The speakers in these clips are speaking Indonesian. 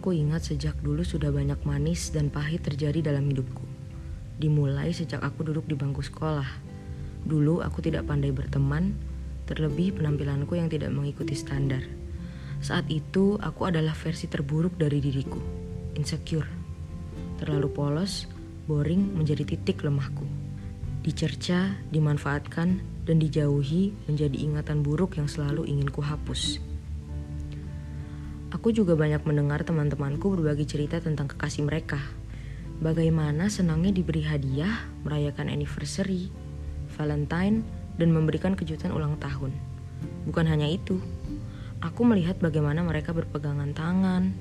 Aku ingat sejak dulu sudah banyak manis dan pahit terjadi dalam hidupku. Dimulai sejak aku duduk di bangku sekolah. Dulu aku tidak pandai berteman, terlebih penampilanku yang tidak mengikuti standar. Saat itu aku adalah versi terburuk dari diriku, insecure. Terlalu polos, boring menjadi titik lemahku. Dicerca, dimanfaatkan, dan dijauhi menjadi ingatan buruk yang selalu ingin kuhapus. Aku juga banyak mendengar teman-temanku berbagi cerita tentang kekasih mereka. Bagaimana senangnya diberi hadiah, merayakan anniversary, Valentine, dan memberikan kejutan ulang tahun. Bukan hanya itu, aku melihat bagaimana mereka berpegangan tangan,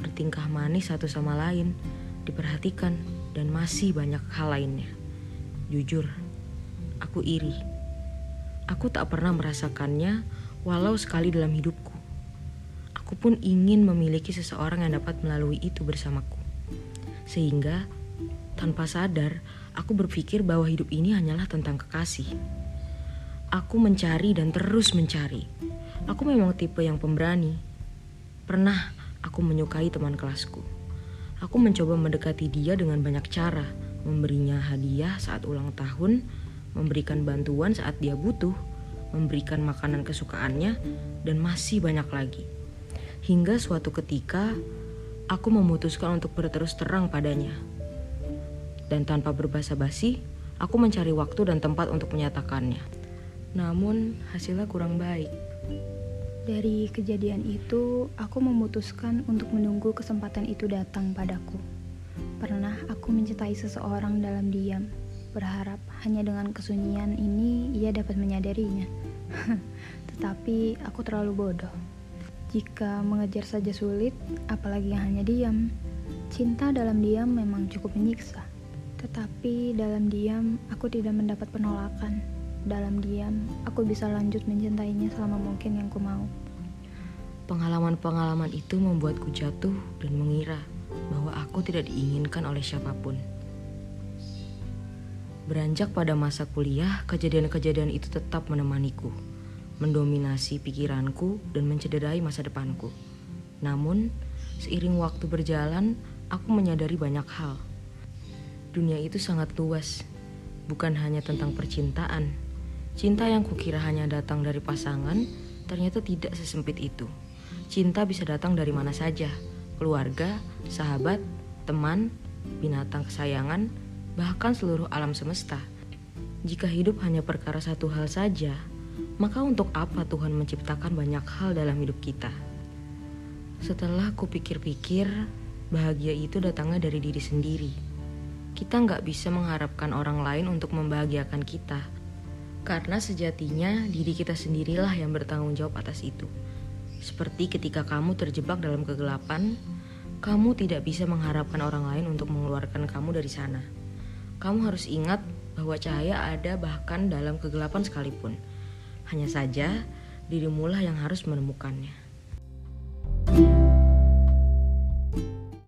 bertingkah manis satu sama lain, diperhatikan, dan masih banyak hal lainnya. Jujur, aku iri. Aku tak pernah merasakannya, walau sekali dalam hidupku. Aku pun ingin memiliki seseorang yang dapat melalui itu bersamaku. Sehingga, tanpa sadar, aku berpikir bahwa hidup ini hanyalah tentang kekasih. Aku mencari dan terus mencari. Aku memang tipe yang pemberani. Pernah aku menyukai teman kelasku. Aku mencoba mendekati dia dengan banyak cara, memberinya hadiah saat ulang tahun, memberikan bantuan saat dia butuh, memberikan makanan kesukaannya, dan masih banyak lagi. Hingga suatu ketika, aku memutuskan untuk berterus terang padanya. Dan tanpa berbasa-basi, aku mencari waktu dan tempat untuk menyatakannya. Namun hasilnya kurang baik. Dari kejadian itu, aku memutuskan untuk menunggu kesempatan itu datang padaku. Pernah aku mencintai seseorang dalam diam, berharap hanya dengan kesunyian ini ia dapat menyadarinya. Tetapi aku terlalu bodoh. Jika mengejar saja sulit, apalagi yang hanya diam. Cinta dalam diam memang cukup menyiksa. Tetapi dalam diam, aku tidak mendapat penolakan dalam diam, aku bisa lanjut mencintainya selama mungkin yang ku mau. Pengalaman-pengalaman itu membuatku jatuh dan mengira bahwa aku tidak diinginkan oleh siapa pun. Beranjak pada masa kuliah, kejadian-kejadian itu tetap menemaniku, mendominasi pikiranku dan mencederai masa depanku. Namun, seiring waktu berjalan, aku menyadari banyak hal. Dunia itu sangat luas, bukan hanya tentang percintaan, Cinta yang kukira hanya datang dari pasangan, ternyata tidak sesempit itu. Cinta bisa datang dari mana saja, keluarga, sahabat, teman, binatang kesayangan, bahkan seluruh alam semesta. Jika hidup hanya perkara satu hal saja, maka untuk apa Tuhan menciptakan banyak hal dalam hidup kita? Setelah kupikir-pikir, bahagia itu datangnya dari diri sendiri. Kita nggak bisa mengharapkan orang lain untuk membahagiakan kita karena sejatinya diri kita sendirilah yang bertanggung jawab atas itu. Seperti ketika kamu terjebak dalam kegelapan, kamu tidak bisa mengharapkan orang lain untuk mengeluarkan kamu dari sana. Kamu harus ingat bahwa cahaya ada bahkan dalam kegelapan sekalipun. Hanya saja, dirimulah yang harus menemukannya.